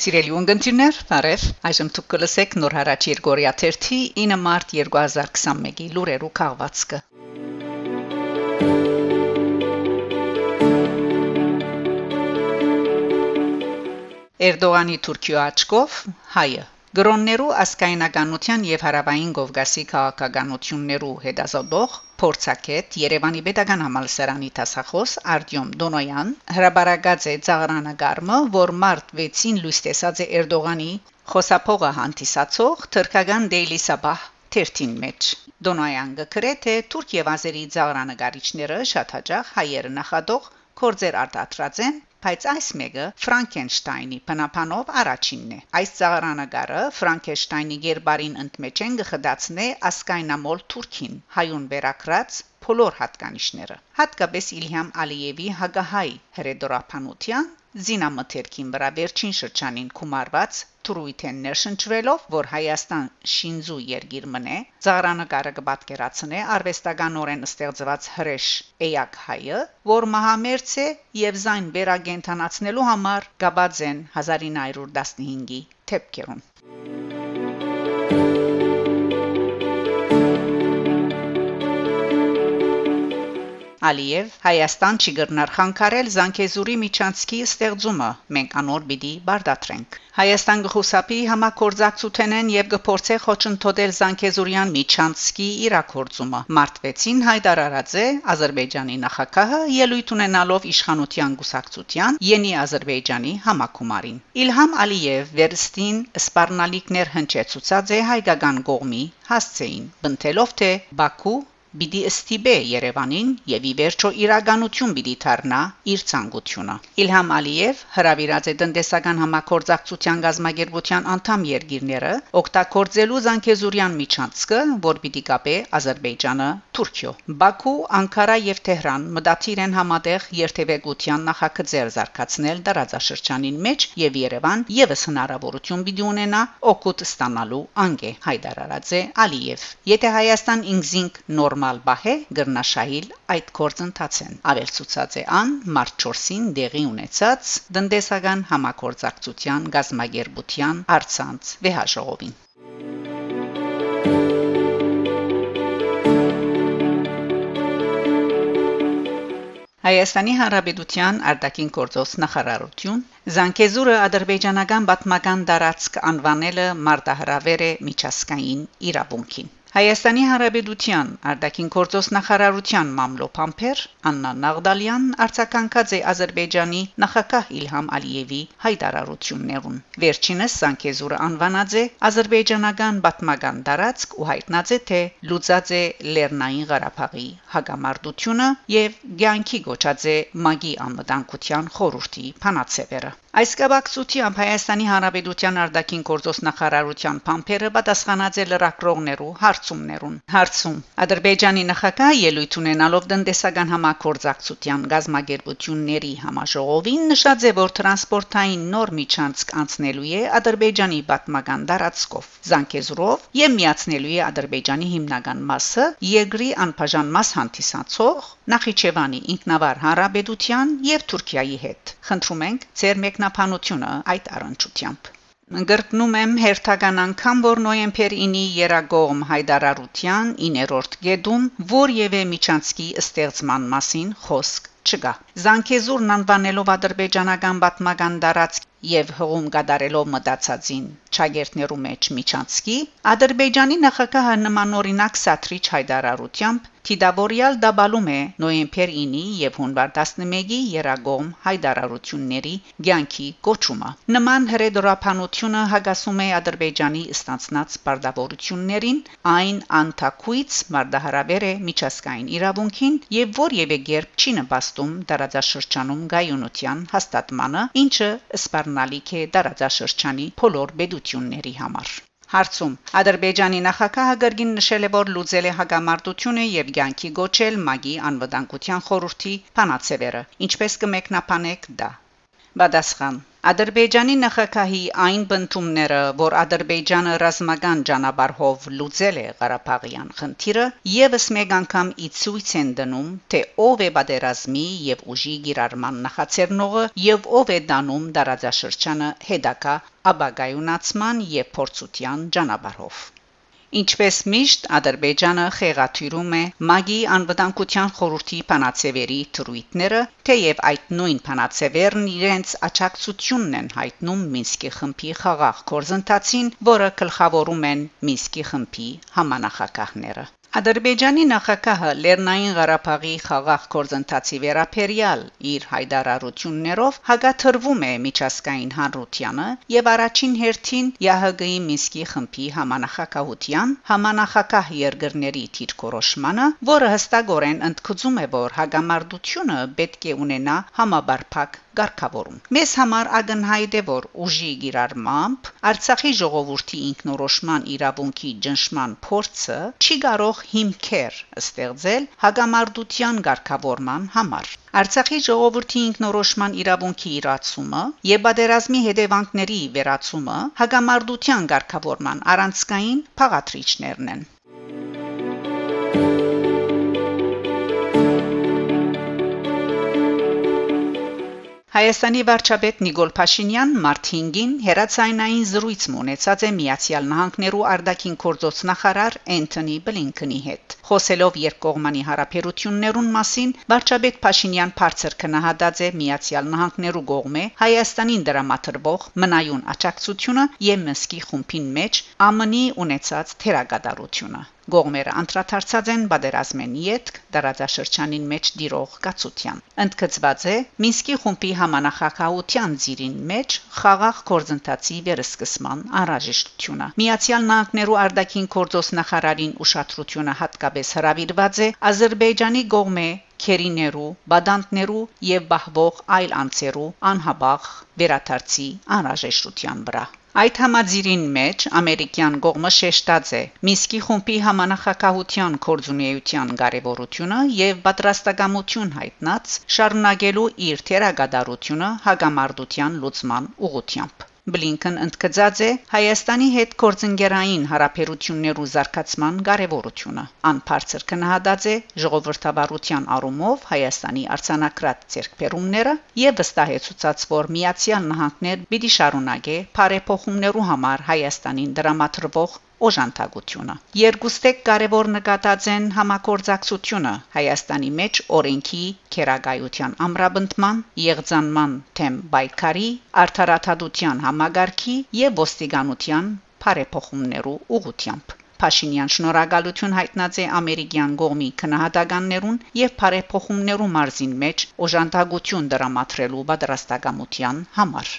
Սիրելի ունգընտիրներ, բարև։ Այժմ դուք կլսեք նոր հարաճ Երգորիա 3-ի 9 մարտ 2021-ի լուրերու քաղվածքը։ Էրդողանի Թուրքիո աչքով հայը Գրոններու ասկայնականության եւ հարավային Կովկասի քաղաքականություններու հետազոտող փորձակետ Երևանի Պետական Համալսարանի տասախոս Արտյոմ Դոնոյան հրաբարագած է ցաղրանագարմը, որ մարտ 6-ին լույս տեսած է Էրդողանի խոսափողը հանդիսացող թրկական Daily Sabah թերթին մեջ Դոնոյան գկրե թե Թուրք եւ Ազերի ցաղրանագարիչները շատ հաջող հայերը նախադող կորձեր արտադրած են բայց այս մեկը Ֆրանկենշտայնի բնապանով առաջինն է։ Այս ծաղրանակարը Ֆրանկենշտայնի ģերբարին ընդմեջեն գխդացնե ասկայնամոլ Թուրքին հայուն վերակրած փոլոր հատկանիշները։ Հատկապես Իլհամ Ալիևի հագահայ հրեդորապանության զինամթերքին վրա վերջին շրջանին կումարված Թուրույթեն ներշնչվելով, որ Հայաստան շինզու երգիր մնե, ծաղրանակարը կպատկերացնե արվեստականորեն ստեղծված հրեշ Էյակ հայը, որ մահամերձ է եւ զայն վերագենթանացնելու համար գաբաձեն 1915-ի թեփքերուն Ալիև Հայաստան չի գրնար խանգարել Զանգեզուրի միջանցքի ստեղծումը մենք անոր պիտի բարդատրենք Հայաստան գխուսապի համակորձակցութենեն եւ գփորձե խոչընդոտել Զանգեզուրյան միջանցքի իրակորձումը մարտվեցին Հայդար Արաձե Ադրբեջանի նախագահը ելույթ ունենալով իշխանության գուսակցության Յենի Ադրբեջանի համակումարին Իլհամ Ալիև վերստին սպառնալիքներ հնչեցուցած է հայկական կողմի հասցեին բնթելով թե Բաքու Բիդի ստիբե Երևանին եւ ի վերջո իրականություն պիտի դառնա իր ցանկությունը։ Իլհամ Ալիև հրավիրած է տնտեսական համակորձակցության գազագերբության անդամ երկիրները օգտագործելու Զանգեզուրյան միջանցքը, որ պիտի կապե Ադրբեջանը Թուրքիո։ Բաքու, Անկարա եւ Թեհրան մտածիր են համատեղ երթևեկության նախագծեր զարգացնել դարաձաշրջանին մեջ եւ Երևան եւս հնարավորություն պիտի ունենա օգուտ ստանալու անգե Հայդար Արաձե Ալիև։ Եթե Հայաստան ինքզինք նոր նորմալ բահե գրնաշահիլ այդ կորձընթացեն ավելցուցած է ան մարտ 4-ին դեղի ունեցած դնդեսական համակորձակցության գազագերբության արցանց վեհաժողովին Հայաստանի Հանրապետության արտաքին գործոս նախարարություն. Զանգեզուրը ադրբեջանական պատմական դարածք անվանելը մարտահրավեր է միջազգային իրավունքին Հայաստանի Հանրապետության արտաքին գործոս նախարարության մամլոփամփեր Աննա Նաղդալյան արձագանքած է Ադրբեջանի նախագահ Իլհամ Ալիևի հայտարարություններուն։ Վերջինս Սանկեզուրը անվանած է ադրբեջանական պատմական դարածք ու հայտնած է թե լուծած է Լեռնային Ղարաբաղի հագամարտությունը եւ ցանկի գոչած է Մագի անվտանգության խորհրդի փանացեվերը։ Այս կապակցությամբ Հայաստանի Հանրապետության արտաքին գործոս նախարարության փամփերը պատասխանած է լրակրողներու հարցումներուն։ Հարցում. Ադրբեջանի նախագահ ելույթ ունենալով տնտեսական համակորձակցության գազագերբությունների համաժողովին նշած է, որ տրանսպորտային նոր միջանցք անցնելու է Ադրբեջանի պատմական դարածքով, Զանգեզուրով եւ միացնելու է Ադրբեջանի հիմնական մասը երկրի անբաժան մաս հանդիսացող Նախիջևանի ինքնավար հանրապետության եւ Թուրքիայի հետ։ Խնդրում ենք ձեր մեկնաբանությունը այդ առընչությամբ։ Գրկնում եմ հերթական անգամ, որ նոյեմբեր 9-ի Երագողմ հայդարարության 9-րդ գեդում որևէ միջանցքի ստեղծման մասին խոսք չկա։ Զանգեզուրն անվանելով ադրբեջանական պատմական դարածք եւ հողում գդարելով մտածածին ճագերտներու մեջ միջանցքի ադրբեջանի նախագահը նմանօրինակ սատրիչ հայդարարությամբ Տիդաբորիալ դաբալում է նոյեմբեր 9-ի եւ հունվար 11-ի երագոմ հայդարարությունների ցանկի կոչումը։ Նման հրեդորապանությունը հագասում է Ադրբեջանի ստանցնած բարդավորություններին, այն անթակույց մարդահրավեր է միջազգային իրավունքին եւ որևէ երբ չի նպաստում դարաձաշրջանում գայունության հաստատմանը, ինչը սպառնալիք է դարաձաշրջանի բոլոր բեդությունների համար։ Հարցում. Ադրբեջանի նախագահը գրգին նշել է, որ լուծել է հագամարտությունը եւ ցանկի գոչել Մագի անվտանգության խորհրդի փանացեվերը։ Ինչպես կմեկնաբանեք դա։ Պատասխան. Ադրբեջանի նախագահի այն բնդումները, որ Ադրբեջանը ռազմական ճանապարհով լուծել է Ղարաբաղյան խնդիրը, եւս մեկ անգամ ի ցույց են դնում, թե ով է պատերազմի եւ ուժի գիրառման նախաձեռնողը եւ ով է դանում դարաձաշրջանը հետակա աբագայունացման եւ փորձության ճանապարհով։ Ինչպես միշտ Ադրբեջանը խեղաթյուրում է. Մագի անվտանգության խորհրդի փանացեվերի թրույթները, թեև այդ նույն փանացեվերն իրենց աճակցությունն են հայտնում Մինսկի խմբի խաղաղ կորզընթացին, որը գլխավորում են Մինսկի խմբի համանախագահները։ Ադրբեջանի նախագահը Լեռնային Ղարաբաղի խաղաղ կորզընթացի վերապերյալ իր հայտարարություններով հագաթրվում է միջազգային հանրությանը եւ առաջին հերթին ՀՀԳ-ի Մինսկի խմբի համանախագահության համանախագահ երկրների թիրքորոշմանը, որը հստակորեն ընդգծում է, որ հագամարտությունը պետք է ունենա համաբարփակ ղարքավորում։ Մեզ համար ագնհայտ է, որ ուժի գիրառմամբ Արցախի ժողովրդի ինքնորոշման իրավունքի ճնշման փորձը չի կարող հիմքեր ստեղծել հագամարդության ղարքավորման համար։ Արցախի ժողովրդի ինքնորոշման իրավունքի իրացումը եւ բادرազմի հետևանքների վերացումը հագամարդության ղարքավորման առանցքային փաղաթրիչներն են։ Հայաստանի վարչապետ Նիկոլ Փաշինյան մարտ 5-ին հերացայնային զրույց ունեցած է Միացյալ Նահանգներու արտաքին գործոց նախարար Էնթոնի Բլինքենի հետ։ Խոսելով երկկողմանի հարաբերություններուն մասին, վարչապետ Փաշինյան բարձր քնահատած է Միացյալ Նահանգներու կողմէ Հայաստանին դրամատրվող մնայուն աջակցությունը եւ Մսկի խումբին մեջ ԱՄՆ-ի ունեցած թերագադարությունը։ Գողմերը անդրադարձած են բادرազմեն յետք դարաձաշրջանին մեջ դիրող կացության։ Ընդգծված է Մինսկի խումբի համանախագահության ծիրին մեջ խաղաղ գործընթացի վերսկսման անհրաժեշտությունը։ Միացյալ Նահանգներու արդակին գործոս նախարարին ուշադրությունը հատկապես հրավիրված է Ադրբեջանի գողմե քերիներու, բադանտներու եւ բահվող այլ անձերու անհաբախ վերաթարցի անհրաժեշտության վրա։ Այդ համաձիրին մեջ ամերիկյան կողմը շեշտած է. Միսկի խումբի համանախակահության կորձունեության կարևորությունը եւ պատրաստակամություն հայտնած շարունակելու իր թերագադարությունը հագամարտության լուծման ուղղությամբ Բլինքեն ընդգծած է Հայաստանի հետ կորցընկերային հարաբերություններու զարգացման կարևորությունը։ Անփարցր կնահատած է ժողովրդավարության առումով Հայաստանի արցանակրատ ցերկբերումները եւ վստահեցուցած, որ Միացյալ Նահանգներ պիտի շարունակե բարեփոխումներու համար Հայաստանին դրամատրվող օժանդակությունը։ Երկուստեք կարևոր նկատած են համակորձակցությունը Հայաստանի մեջ օրենքի քերագայության ամրապնդման, եղձանման թեմ բայկարի, արդարադատության համագարքի եւ ոստիկանության բարեփոխումներու ուղղությամբ։ Փաշինյան շնորհակալություն հայտնած է ամերիկյան գողմի քնահատականներուն եւ բարեփոխումներու մարզին մեջ օժանդակություն դրամատրելու պատրաստակամության համար։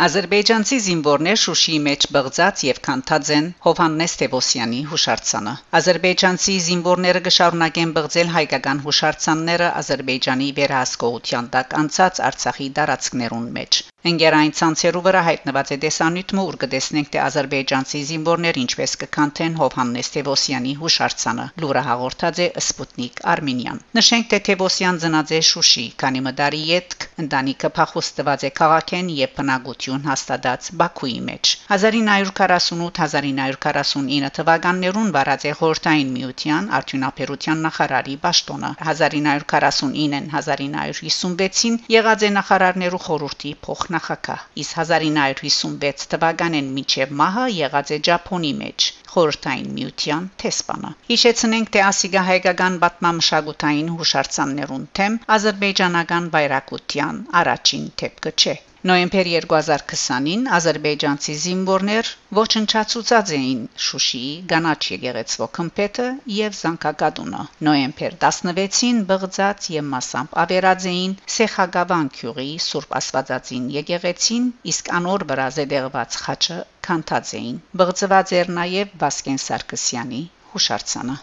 Ադրբեջանցի զինվորներ Շուշիի մեջ բղծած եւ քանթած են Հովհաննես Տևոսյանի հուշարձանը։ Ադրբեջանցի զինվորները կշարունակեն բղծել հայկական հուշարձանները Ադրբեջանի վերահսկողության տակ անցած Արցախի դարածքներուն մեջ։ Ընկերային ցանցերու վրա հայտնված է դեսանյութը, ուր կտեսնենք, թե ադրբեջանցի զինվորներ ինչպես կքանթեն Հովհաննես Տևոսյանի հուշարձանը։ Լուրը հաղորդած է Սպուտնիկ Արմենիան։ Նշենք, թե Տևոսյան ծնած է Շուշի, քանի մդարի յետք ընտանիքը փախուստված է քաղաքեն եւ բնակություն հաստատած Բաքուի մեջ։ 1948-1949 թվականներուն վարած է խորհրդային միության արդյունաբերության նախարարի պաշտոնը։ 1949-ին 1956-ին եղած է նախարարներու խորհրդի փոխ նախագահ։ Իսկ 1956 թվականին միջև մահը եղած է Ճապոնի մեջ խորհրդային միության տեսփանը։ Հիշեցնենք, թե ասիգա հայկական պատմամշակութային հուշարձաններուն թեմ ազերբայջանական բայրակության առաջին թեփքը չէ։ Նոյեմբեր 2020-ին ազերբայջանցի զինվորներ ոչնչացուցած էին Շուշիի Գանաչ եկեղեցվո քմփեթը եւ Զանկակադունը։ Նոյեմբեր 16-ին բղծած եւ մասամբ ավերած էին Սեխագավան քյուղի Սուրբ Աստվածածին եկեղեցին, իսկ անոր վրա զեդեղված խաչը քանթած էին։ Բղծված էր նաեւ Վասկեն Սարգսյանի հուշարձանը։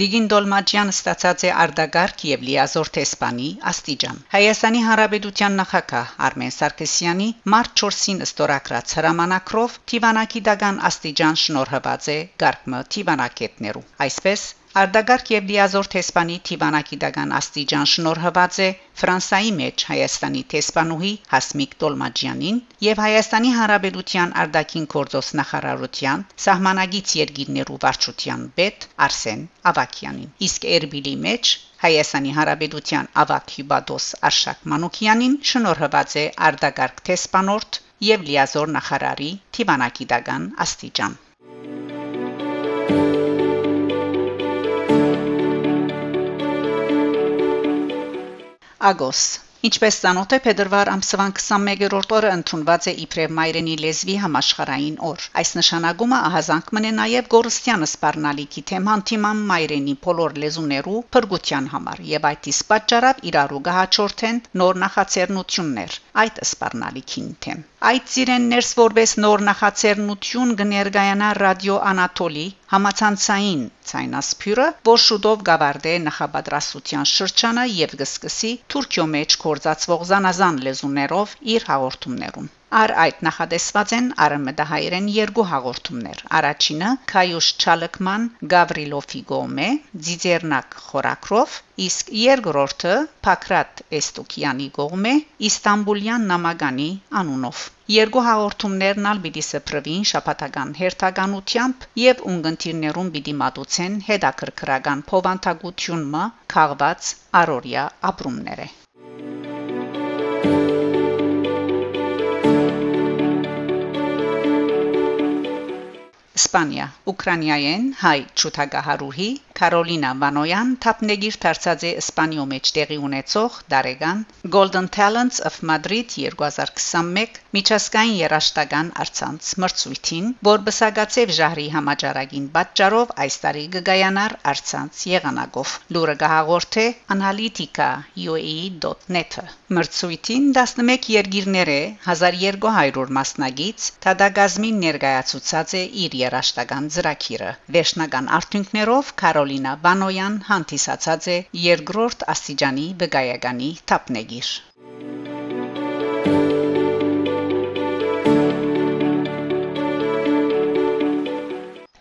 Դիգին Դոլմաջյան ստացած է արդագարգ եւ լիազոր տեսփանի աստիճան։ Հայաստանի Հանրապետության նախագահ Արմեն Սարգսյանի մարտ 4-ին ըստորակրած հրամանակրով Տիվանակի դագան աստիճան շնորհված է Գարկմը Տիվանակետներու։ Այսպես Արդագարգ եւ լիազոր տեսփանի Տիվանակի դագան աստիճան շնորհված է Ֆրանսայի մեջ Հայաստանի տեսփանուհի Հասմիկ Տոլմաջյանին եւ Հայաստանի Հանրապետության արտաքին գործոս նախարարության սահմանագից երկիրներու վարչության պետ Արսեն Ավակյանին իսկ Էրբիլի մեջ Հայաստանի Հանրապետության ավակ հյուբադոս Արշակ Մանուկյանին շնորհված է արդագարգ տեսփանորդ եւ լիազոր նախարարի Տիվանակի դագան աստիճան Ագոս Ինչպես ցանոթ է փետրվար ամսվան 21-րդ օրը ընդունված է իբրև մայրենի լեզվի համաշխարային օր։ Այս նշանակումը ահազանգ մնե նաև Գորստյանը սպառնալիքի թեման թիման մայրենի բոլոր լեզուներու փրկության համար եւ այդ իսկ պատճառով իրարու գահաճորթեն նոր նախաձեռնություններ այդ սպառնալիքին թեմ։ Այդ ծիրեններս որպես նոր նախաձեռնություն կներկայանա ռադիո Անատոլի համացանցային ցայնասփյուրը, որ շուտով գավարդե նախապատրաստության շրջանը եւ գսկսի Թուրքիո մեջ կորցածվող զանազան լեզուներով իր հաղորդումներուն։ Ար այդ նախադեсված են արմեդահայերեն երկու հաղորդումներ։ Առաջինը Քայուշ Չալկման Գավրիլոֆի գոմե Ձիձերնակ խորակրով, իսկ երկրորդը Փակրատ Էստուկյանի գոմե Իստանբուլյան նամականի անունով։ Երկու հաղորդումներն ալ պիտի սփռվին շապատական հերթականությամբ եւ ունգընտիրներուն պիտի մատուցեն հետաքրքրական փոխանցագությունը քաղված Արորիա ապրումները։ Իսպանիա Ուկրաինայեն հայ ճուտագահարուհի Կարոլինա Վանոյան թափնեգիր դարձած է Իսպանիո մեջ տեղի ունեցող Դարեգան Golden Talents of Madrid 2021 միջազգային երաշտական արցանց մրցույթին, որ բսագացև ժահրի համաճարակին պատճառով այս տարի գգայանար արցանց եղանակով։ Լուրը գահաղորթե analytica.ua.net-ը մրցույթին 11 երկիրներ է 1200 մասնագից Թադագազմին ներկայացուցած է իր երաշտական ծրագիրը։ Վերջնական արդյունքներով Կարոլինա Բանոյան հանդիսացած է երկրորդ աստիճանի բգայականի թափնեգիր։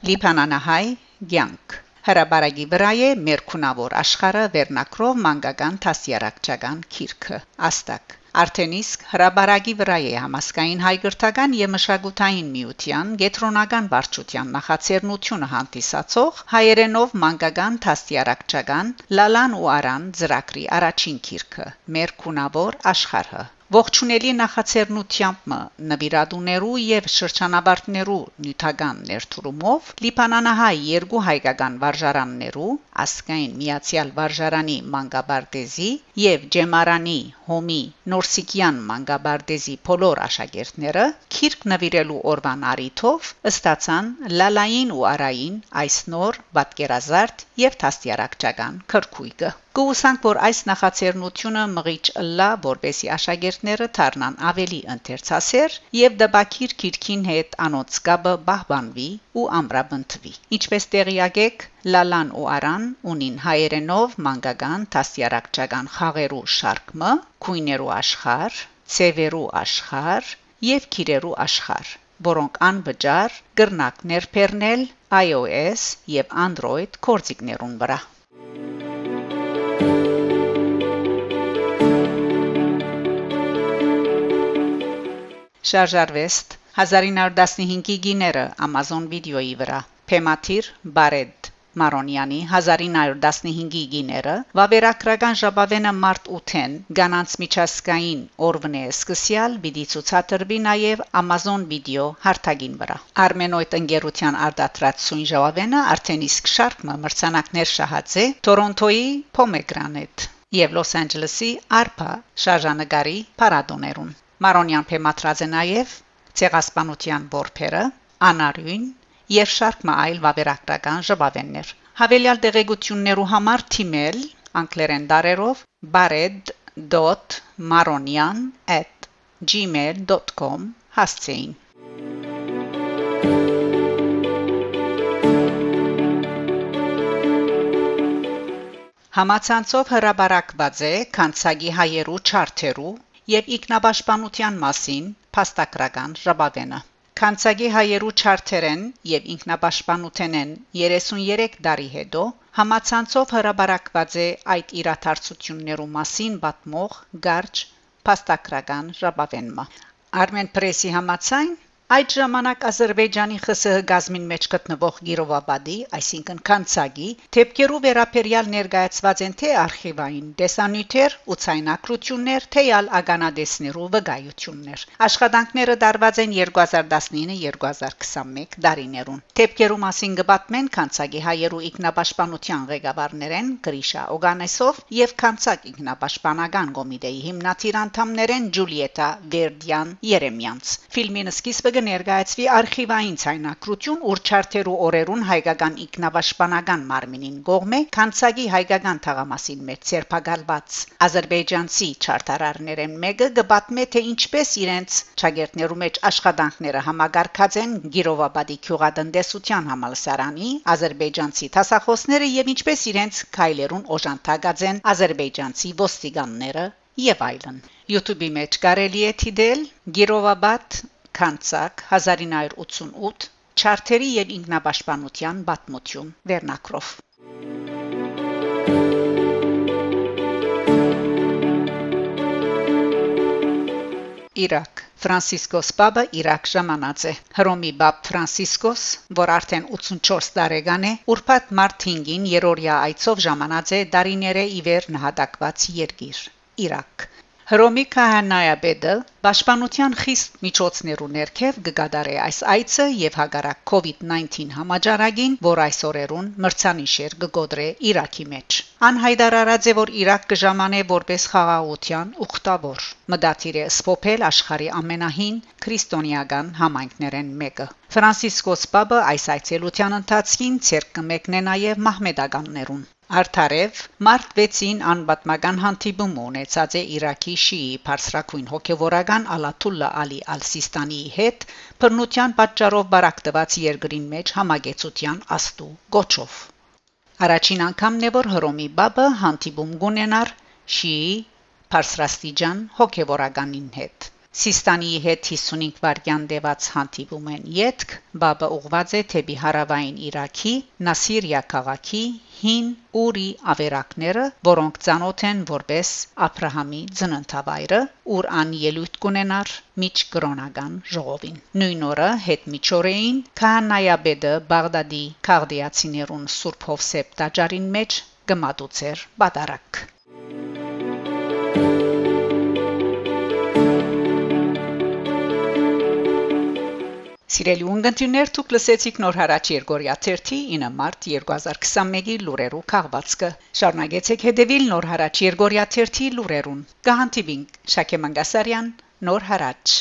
Լիբանանահայ Գյանք Հրաբարագի վրա է Մերքունավոր աշխարը վերնակրով մանկական տասյարակչական քիրքը Աստակ Արդեն իսկ հրաբարագի վրա է համասկային հայգրտական եւ մշակութային միության գետրոնական վարչության նախաձեռնությունը հանդիսացող հայերենով մանկական թաստիարակչական լալան ու արան ծրագրի առաջին քիրքը մեր քունավոր աշխարհը ողջունելի նախաձեռնությամբ նվիրատուներու եւ շրջանավարտներու նյութական ներդրումով Լիբանանահայ երկու հայկական վարժարաններու ասկային միացյալ վարժարանի մանգաբարտեզի եւ Ջեմարանի Հոմի Նորսիկյան մանգաբարտեզի բոլոր աշակերտները քիրք նվիրելու օրվան արիթով ըստացան լալային ու արային այս նոր պատկերազարդ եւ թաստիարակչական քրկույկը Կուսանք որ այս նախաձեռնությունը մղիչ ըլլա որբեսի աշակերտները դառնան ավելի ընթերցասեր եւ դպակիր քիրքին հետ անոց կապը բահբանվի ու ամրապնդվի ինչպես տեղյակ եք Լալան ու Արան ունին հայերենով մանկական տասյարակչական խաղերու շարքը քույներու աշխարհ, ծևերու աշխարհ եւ քիրերու աշխարհ որոնք անվճար գրնակ ներբեռնել iOS եւ Android կորցիկներուն վրա Շարժարվեստ 1915-ի գիները Amazon Video-ի վրա Փեմաթիր Բարեդ Մարոնյանի 1915-ի գիները վավերագրական ժապավենը մարտ 8-ին Գանանց միջազգային օրվնե սկսյալ բիդի ցուցադրվի նաև Amazon Video հարթագին վրա Armenoid ընկերության արտադրած սույն ժապավենը արդեն իսկ շարքը մրցանակներ շահած է Տորոնտոյի Pomegranate եւ Լոս Անջելեսի ARPA շարժանագարի պարադոներուն Մարոնյան փեմատրած է նաև ցեղասպանության բորբերը, անարյուն եւ շարք այլ վավերագրական ժողովեններ։ Հավելյալ դեղեցություններու համար թիմել անգլերեն դարերով bared.maronian@gmail.com հասցեին Համացանցով հրաբարակված է Կանցագի հայերու չարթերու եւ ինքնաբաշխանության մասին փաստագրական ժողովենը։ Կանցագի հայերու չարթերեն եւ ինքնաբաշխանութենեն 33 տարի հետո համացանցով հրաբարակված է այդ իրաթարցություններու մասին պատմող գարջ փաստագրական ժողովենը։ Armen Press-ի համաձայն Այդ ժամանակ Ադրբեջանի ԽՍՀ գազմին մեջ գտնվող Գիրովաբադի, այսինքն Կանցագի, թեփկերու վերապերյալ ներկայացված են թե արխիվային դեսանյութեր ու ցայնակրություններ, թե ալ ագանադեսներու վկայություններ։ Աշխատանքները դարված են 2019-2021 դարիներուն։ Թեփկերու մասին գբատմեն Կանցագի հայերու ինքնապաշտպանության ղեկավարներեն Գրիշա Օգանեսով եւ Կանցակ ինքնապաշտպանական կոմիտեի հիմնադիր անդամներեն Ջուլիետա Վերդյան Երեմյանց։ Ֆիլմին սկիզբը կներկայացվի արխիվային ցայնակրություն ուրչարթերու օրերուն հայկական ինքնապաշտպանական մարմինին գողմե Կանցագի հայկական թաղամասին մեջ ցերպակալված ադրբեջանցի չարտարարներեն մեկը գբատմե թե ինչպես իրենց ճագերտներու մեջ աշխատանքները համագարկած են Գիրովաբադի քյուղատնտեսության համալսարանի ադրբեջանցի տասախոսները եւ ինչպես իրենց քայլերուն օժանդակած են ադրբեջանցի ոստիկանները եւ այլն YouTube-ի մեջ կարելի է դիտել Գիրովաբադ Կանցակ 1988 Չարթերի եւ ինքնապաշտպանության բացմություն Վերնակրով Իրաք Ֆրանցիսկոս Պապը Իրաք ժամանած է Հռոմի Պապ Ֆրանցիսկոս, որ արդեն 84 տարեկան է, ուրբաթ մարտ 5-ին երորիա այցով ժամանած է Դարիները իվեր նահատակված երկիր Իրաք Հռոմի քահանայապետը Պաշտպանության խիստ միջոցներու ներքև կգադարի այս այցը եւ հագարակ COVID-19 համաճարակին, որ այսօրերուն մրցանիշեր կգոդրե Իրաքի մեջ։ Անհայտար արած է, որ Իրաք կժամանե որպես խաղաղության ուխտավոր։ Մտածիր է սփոփել աշխարի ամենահին քրիստոնեական համայնքներեն մեկը։ Ֆրանցիսկոս Պապը այս այցելության ընթացքին ցերկ կմեկնե նաև մահմեդականներուն։ Արթարև մարտ 6-ին անբատմական հանդիպում ունեցած է Իրաքի շիի բարձրակույն հոգևորական Ալաթուլլա Ալի Ալ-Սիստանի հետ բռնության պատճառով բարակտված երկրին մեջ համագեցության աստու գոչով։ Առաջին անգամն է որ Հռոմի Բաբը հանդիպում գունենար շիի բարձրաստիճան հոգևորականին հետ։ Սիստանի հետ 55 վայրկյան դեված հանդիպում են յետք, բաբը ուղված է թեպի հարավային Իրաքի, Նասիրիա քաղաքի հին Ուրի ավերակները, որոնք ցանոթ են որպես Աբրահամի ծննդավայրը, ուր ան ելույթ կունենար միջ կրոնական ժողովին։ Նույն օրը հետ միջորեին Քահանայաբեդը Բաղդադի քաղդիացիներուն Սուրբ Հովսեփ տաճարին մեջ գմատուցեր բադարակ։ Սիրելի ունգընտիրներ, դուք լսեցիք նոր հարաճ Երգորիա 3-ի 9 մարտ 2021-ի լուրերու քաղվածքը։ Շարունակեցեք հետևել նոր հարաճ Երգորիա 3-ի լուրերուն։ Կհանդիպինք Շակե Մանգասարյան, նոր հարաճ